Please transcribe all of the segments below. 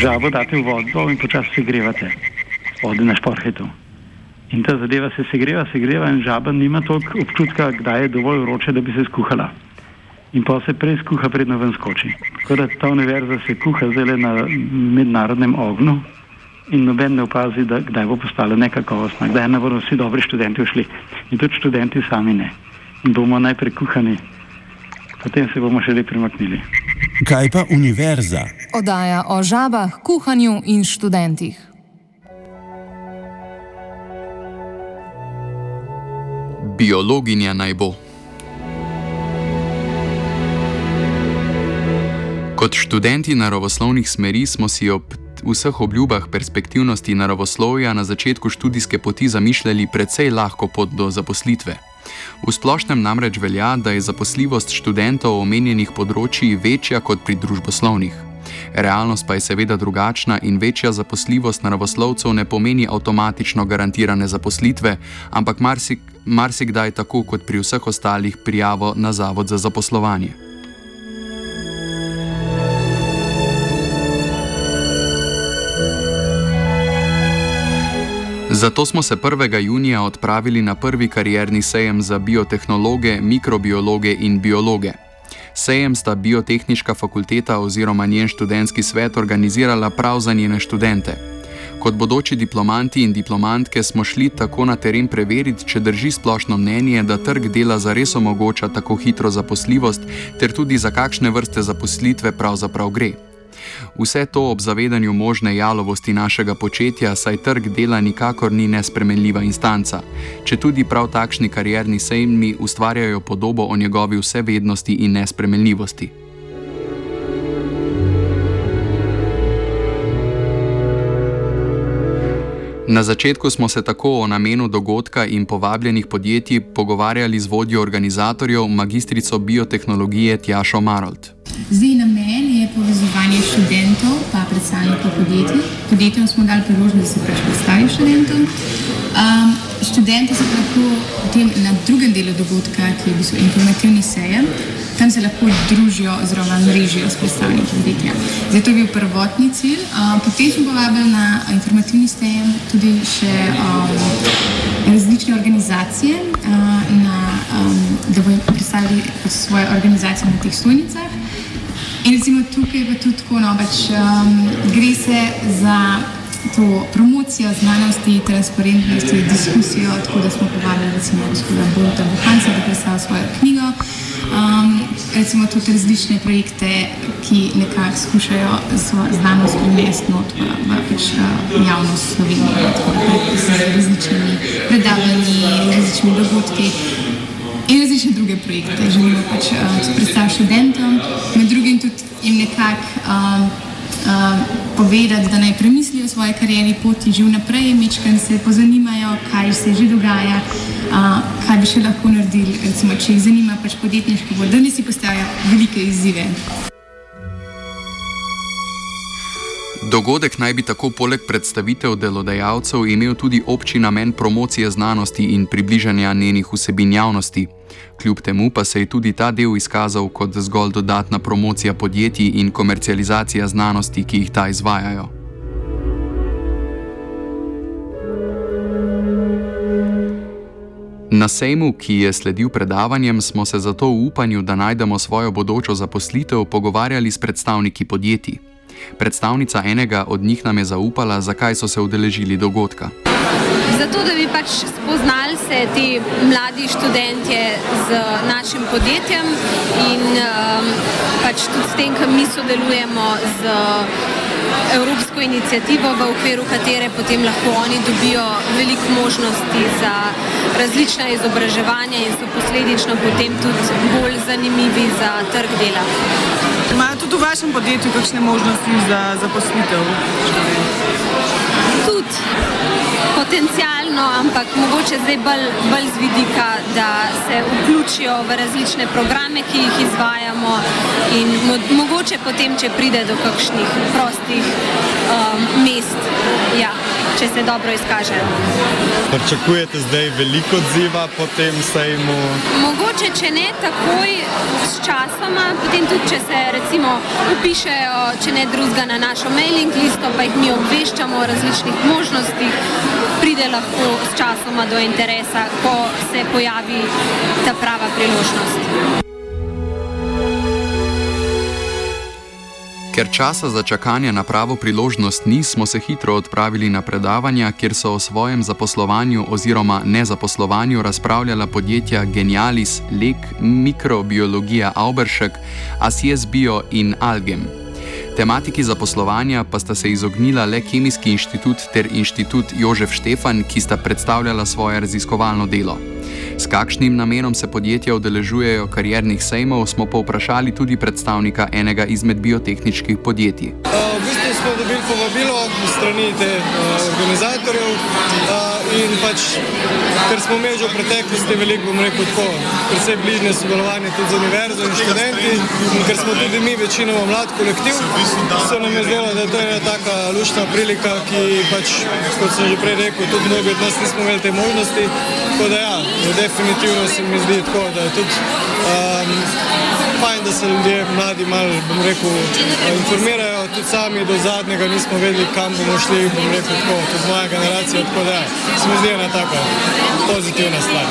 žabo date v vodo in počasi segrevate, vode na šporhetu. In ta zadeva se segreva, segreva in žaba nima toliko občutka, kdaj je dovolj vroče, da bi se skuhala. In pa se prej skuha, predno ven skoči. Tako da ta univerza se kuha zdaj na mednarodnem ognju in noben ne opazi, da kdaj bo postala nekakovostna, kdaj ne bodo vsi dobri študenti ušli. In tudi študenti sami ne. In bomo najprej kuhani, potem se bomo še le premaknili. Kaj pa univerza? Odaja o žabah, kuhanju in študentih. Biologinja naj bo. Kot študenti naravoslovnih smeri smo si ob vseh obljubah perspektivnosti naravoslovja na začetku študijske poti zamišljali precej lahko pot do zaposlitve. V splošnem namreč velja, da je zaposljivost študentov omenjenih področji večja kot pri družboslovnih. Realnost pa je seveda drugačna in večja zaposljivost naravoslovcev ne pomeni avtomatično garantirane zaposlitve, ampak marsikdaj tako kot pri vseh ostalih prijavo na Zavod za zaposlovanje. Zato smo se 1. junija odpravili na prvi karierni sejem za biotehnologe, mikrobiologe in biologe. Sejem sta biotehnička fakulteta oziroma njen študentski svet organizirala prav za njene študente. Kot bodoči diplomanti in diplomantke smo šli tako na teren preveriti, če drži splošno mnenje, da trg dela zares omogoča tako hitro zaposljivost, ter tudi za kakšne vrste zaposlitve pravzaprav gre. Vse to ob zavedanju možne jalovosti našega početja, saj trg dela nikakor ni nespremenljiva instanca, če tudi prav takšni karierni sejmi ustvarjajo podobo o njegovi vsevednosti in nespremenljivosti. Na začetku smo se tako o namenu dogodka in povabljenih podjetij pogovarjali z vodjo organizatorjev, magistrico biotehnologije Tjašo Marold. Zdaj, namen je povezovanje študentov in predstavnikov podjetij. Podjetjem smo dali priložnost, da se pač predstavijo študentom. Um, študenti so lahko potem na drugem delu dogodka, ki je bil informativni sejem, tam se lahko družijo oziroma mrežijo s predstavniki podjetja. Zdaj, to je bil prvotni cilj. Um, potem smo povabili na informativni sejem tudi še um, različne organizacije, uh, na, um, da bodo predstavili svoje organizacije na teh stojnicah. In recimo tukaj je tudi tako, no, pač, um, gre se za to promocijo znanosti, transparentnosti, diskusijo, tako da smo povabili recimo gospoda Borta Buhanca, da predstavlja svojo knjigo. Um, recimo tudi različne projekte, ki nekako skušajo znanost prinesti not v, v pač, uh, javnost Slovenije, tako da z različnimi predavanji, različnimi dogodki in različne druge projekte. Želimo pač uh, predstaviti študentom, med drugim tudi jim nekako um, um, povedati, da naj premislijo o svoji karjerni poti, že vnaprej, mečkaj se pozanimajo, kaj se že dogaja, uh, kaj bi še lahko naredili, recimo, če jih zanima pač podjetniški ne si postavljajo velike izzive. Dogodek naj bi tako poleg predstavitev delodajalcev imel tudi obči namen promocije znanosti in približanja njenih vsebin javnosti. Kljub temu pa se je tudi ta del izkazal kot zgolj dodatna promocija podjetij in komercializacija znanosti, ki jih ta izvajajo. Na sejmu, ki je sledil predavanjem, smo se zato v upanju, da najdemo svojo bodočo zaposlitev, pogovarjali s predstavniki podjetij. Predstavnica enega od njih nam je zaupala, zakaj so se udeležili dogodka. Zato, da bi pač spoznali se ti mladi študentje z našim podjetjem in um, pač tudi s tem, kar mi sodelujemo z evropsko inicijativo, v okviru katere potem lahko oni dobijo veliko možnosti za različna izobraževanja in so posledično potem tudi bolj zanimivi za trg dela. Imajo tudi v vašem podjetju kakšne možnosti za zaposlitev? Tudi potencialno, ampak mogoče zdaj bolj, bolj z vidika, da se vključijo v različne programe, ki jih izvajamo in mo mogoče potem, če pride do kakšnih prostih um, mest. Če se dobro izkaže. Pričakujete zdaj veliko odziva po tem sejmu? Mogoče, če ne takoj s časoma, potem tudi, če se recimo upišejo, če ne drugega na našo mailing listo, pa jih mi obveščamo o različnih možnostih, pride lahko s časoma do interesa, ko se pojavi ta prava priložnost. Ker časa za čakanje na pravo priložnost ni, smo se hitro odpravili na predavanja, kjer so o svojem zaposlovanju oziroma nezaposlovanju razpravljala podjetja Genialis, Lek, Mikrobiologija Auberšek, Asies Bio in Algem. Tematiki zaposlovanja pa sta se izognila le Kemijski inštitut ter inštitut Jožef Štefan, ki sta predstavljala svoje raziskovalno delo. S kakšnim namenom se podjetja udeležujejo kariernih sejmov, smo povprašali tudi predstavnika enega izmed biotehničkih podjetij. Uh, povabilo strani te uh, organizatorjev uh, in pač, ker smo imeli že v preteklosti veliko, bom rekel, tako, predvsej bližnje sodelovanje tudi z univerzo in študenti in ker smo tudi mi večinoma mlad kolektiv, se nam je zdelo, da je to ena taka lušna prilika, ki pač, kot sem že prej rekel, tudi mnogi od nas nismo imeli te možnosti. Tako da ja, definitivno se mi zdi tako, da je tudi um, fajn, da se ljudje mladi malo, bom rekel, informirajo, tudi sami do zadnjega nismo vedeli, kam bomo šli, bom rekel, tako, tudi moja generacija, tako da se mi zdi ena taka pozitivna stvar.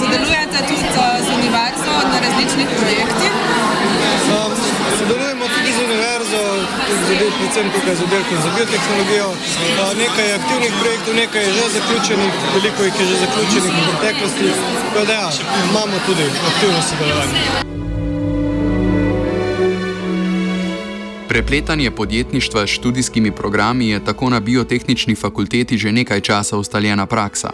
Sodelujete tudi z univerzo na različnih projektih? Um, sodelujemo univerzo, tudi z, predvsem tukaj z oddelkom za biotehnologijo. Nekaj je aktivnih projektov, nekaj je že zaključenih, veliko jih je že zaključenih v preteklosti. Tako da ja, imamo tudi aktivno sodelovanje. Prepletanje podjetništva s študijskimi programi je tako na biotehnični fakulteti že nekaj časa ustaljena praksa.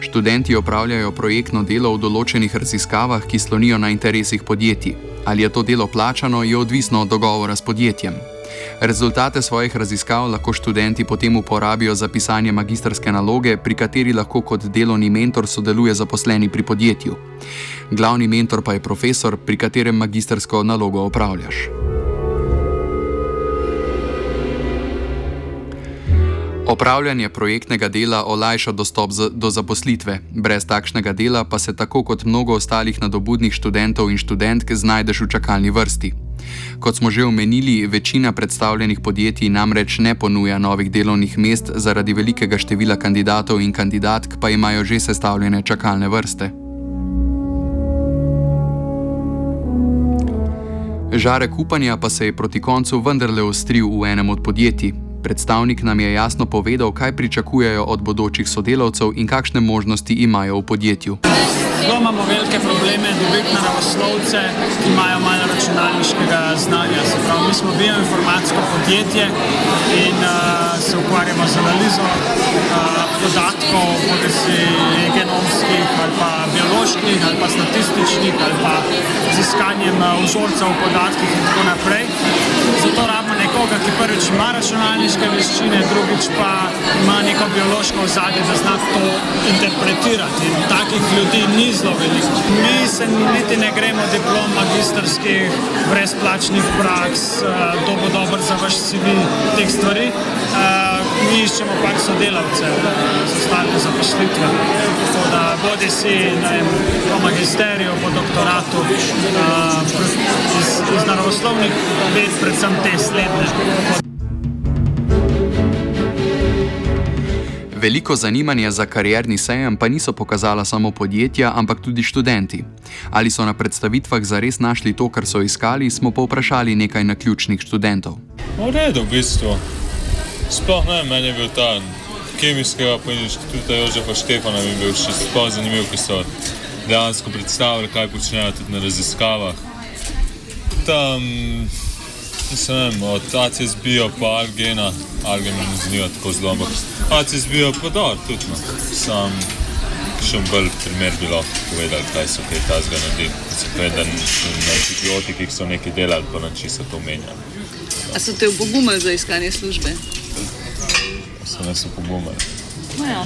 Študenti opravljajo projektno delo v določenih raziskavah, ki slonijo na interesih podjetij. Ali je to delo plačano, je odvisno od dogovora s podjetjem. Rezultate svojih raziskav lahko študenti potem uporabijo za pisanje magistrske naloge, pri kateri lahko kot delovni mentor sodeluje zaposleni pri podjetju. Glavni mentor pa je profesor, pri katerem magistrsko nalogo opravljaš. Opravljanje projektnega dela olajša dostop do zaposlitve, brez takšnega dela pa se tako kot mnogo ostalih nadobudnih študentov in študentk znajdeš v čakalni vrsti. Kot smo že omenili, večina predstavljenih podjetij namreč ne ponuja novih delovnih mest, zaradi velikega števila kandidatov in kandidatk pa imajo že sestavljene čakalne vrste. Žarek upanja pa se je proti koncu vendarle ostril v enem od podjetij, Predstavnik nam je jasno povedal, kaj pričakujejo od bodočih sodelavcev in kakšne možnosti imajo v podjetju. Zelo imamo velike probleme dobiti naravoslovce, ki imajo malo računalniškega znanja. Pravi, mi smo bioinformatsko podjetje in uh, se ukvarjamo z analizo uh, podatkov, bodi si genomskih ali pa bioloških ali pa statističnih ali pa z iskanjem vzorcev v podatkih in tako naprej. Zato rabimo nekoga, ki prvič ima računalniške veščine, drugič pa ima neko biološko ozadje, da zna to interpretirati. In takih ljudi ni zelo veliko. Mi se niti ne gremo diplom magistrskih, brezplačnih praks, to bo dobro za vaš CV, teh stvari. Mi iščemo pač sodelavce za stalne zaposlitve. Bodi si vem, po magisteriju, po doktoratu, iz, iz naravoslovnih ved, predvsem te slednje. Veliko zanimanja za karierni sejem pa niso pokazala samo podjetja, ampak tudi študenti. Ali so na predstavitvah zares našli to, kar so iskali, smo pa vprašali nekaj na ključnih študentov. V redu, v bistvu. Sploh ne, meni je bil ta kemijskega inštituta Jožefa Štefana bil še sploh zanimiv, ki so dejansko predstavili, kaj počnejo tudi na raziskavah. Tam, mislim, od ACS bio pa Algena, Algen mi ne zanima tako zelo, ampak ACS bio pa dol tudi, no. Sam še bolj primer bi lahko povedal, kaj so kaj tazga naredili. Se pravi, da na antibiotikih so nekaj delali, pa na čisto to menjali. A so te obogumili za iskanje službe? So nas opogumili. No ja,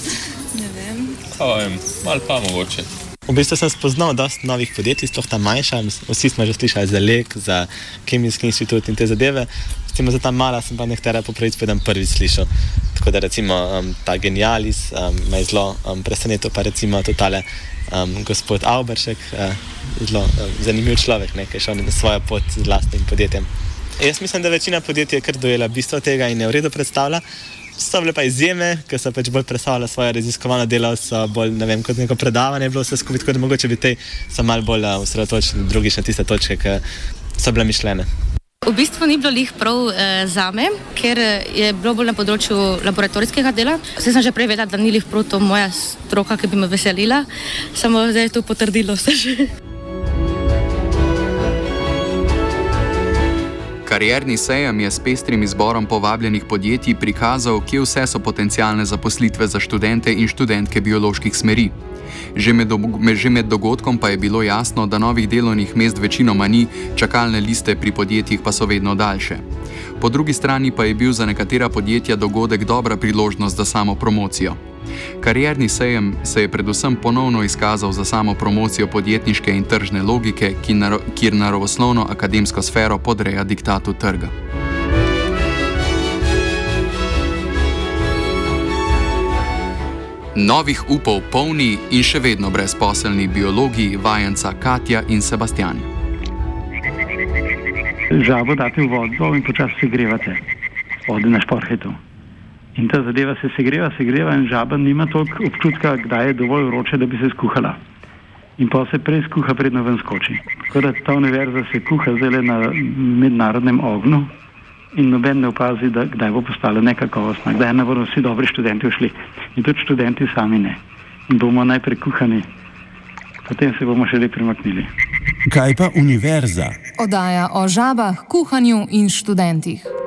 ne vem. Kaj vem, mal pa mogoče. V bistvu sem spoznal dosta novih podjetij, sploh ta manjša. Vsi smo že slišali za Lek, za Kemijski inštitut in te zadeve. S tem za ta mala sem pa nekatera popravic povedem prvi slišal. Tako da recimo um, ta Genialis um, me je zelo um, presenetil, pa recimo totale um, gospod Auberšek, uh, zelo um, zanimiv človek, ki je šel na svojo pot z vlastnim podjetjem. Jaz mislim, da večina podjetij je kar dojela bistvo tega in je v redu predstavlja. So bile pa izjeme, ki so pač bolj predstavljale svoje raziskovalno delo, so bolj ne vem, kot neko predavanje, bilo vse skupaj, tako da mogoče bi te so malo bolj osredotočili, drugi še tiste točke, ki so bile mišljene. V bistvu ni bilo lih prav eh, za me, ker je bilo bolj na področju laboratorijskega dela. Vse sem že prej vedela, da ni lih prav to moja stroka, ki bi me veselila, samo zdaj je to potrdilo vse že. Karierni sejem je s pestrim izborom povabljenih podjetij prikazal, kje vse so potencijalne zaposlitve za študente in študentke bioloških smeri. Že med, že med dogodkom pa je bilo jasno, da novih delovnih mest večinoma ni, čakalne liste pri podjetjih pa so vedno daljše. Po drugi strani pa je bil za nekatera podjetja dogodek dobra priložnost za samo promocijo. Karierni sejem se je predvsem ponovno izkazal za samo promocijo podjetniške in tržne logike, ki naro, kjer naravoslovno akademsko sfero podreja diktatu trga. Novih upov polni in še vedno brezposelni biologi, vajenca Katja in Sebastian. Žabo date v vodo in počasi segrevate, vode na šporhetu. In ta zadeva se segreva, segreva in žaba nima toliko občutka, kdaj je dovolj vroče, da bi se skuhala. In pa se prej skuha, predno ven skoči. Tako da ta univerza se kuha zdaj na mednarodnem ognju in noben ne opazi, da kdaj bo postala nekakovostna, kdaj ne bodo vsi dobri študenti ušli. In tudi študenti sami ne. In bomo najprej kuhani, potem se bomo še le premaknili. Kaj pa univerza? Odaja o žabah, kuhanju in študentih.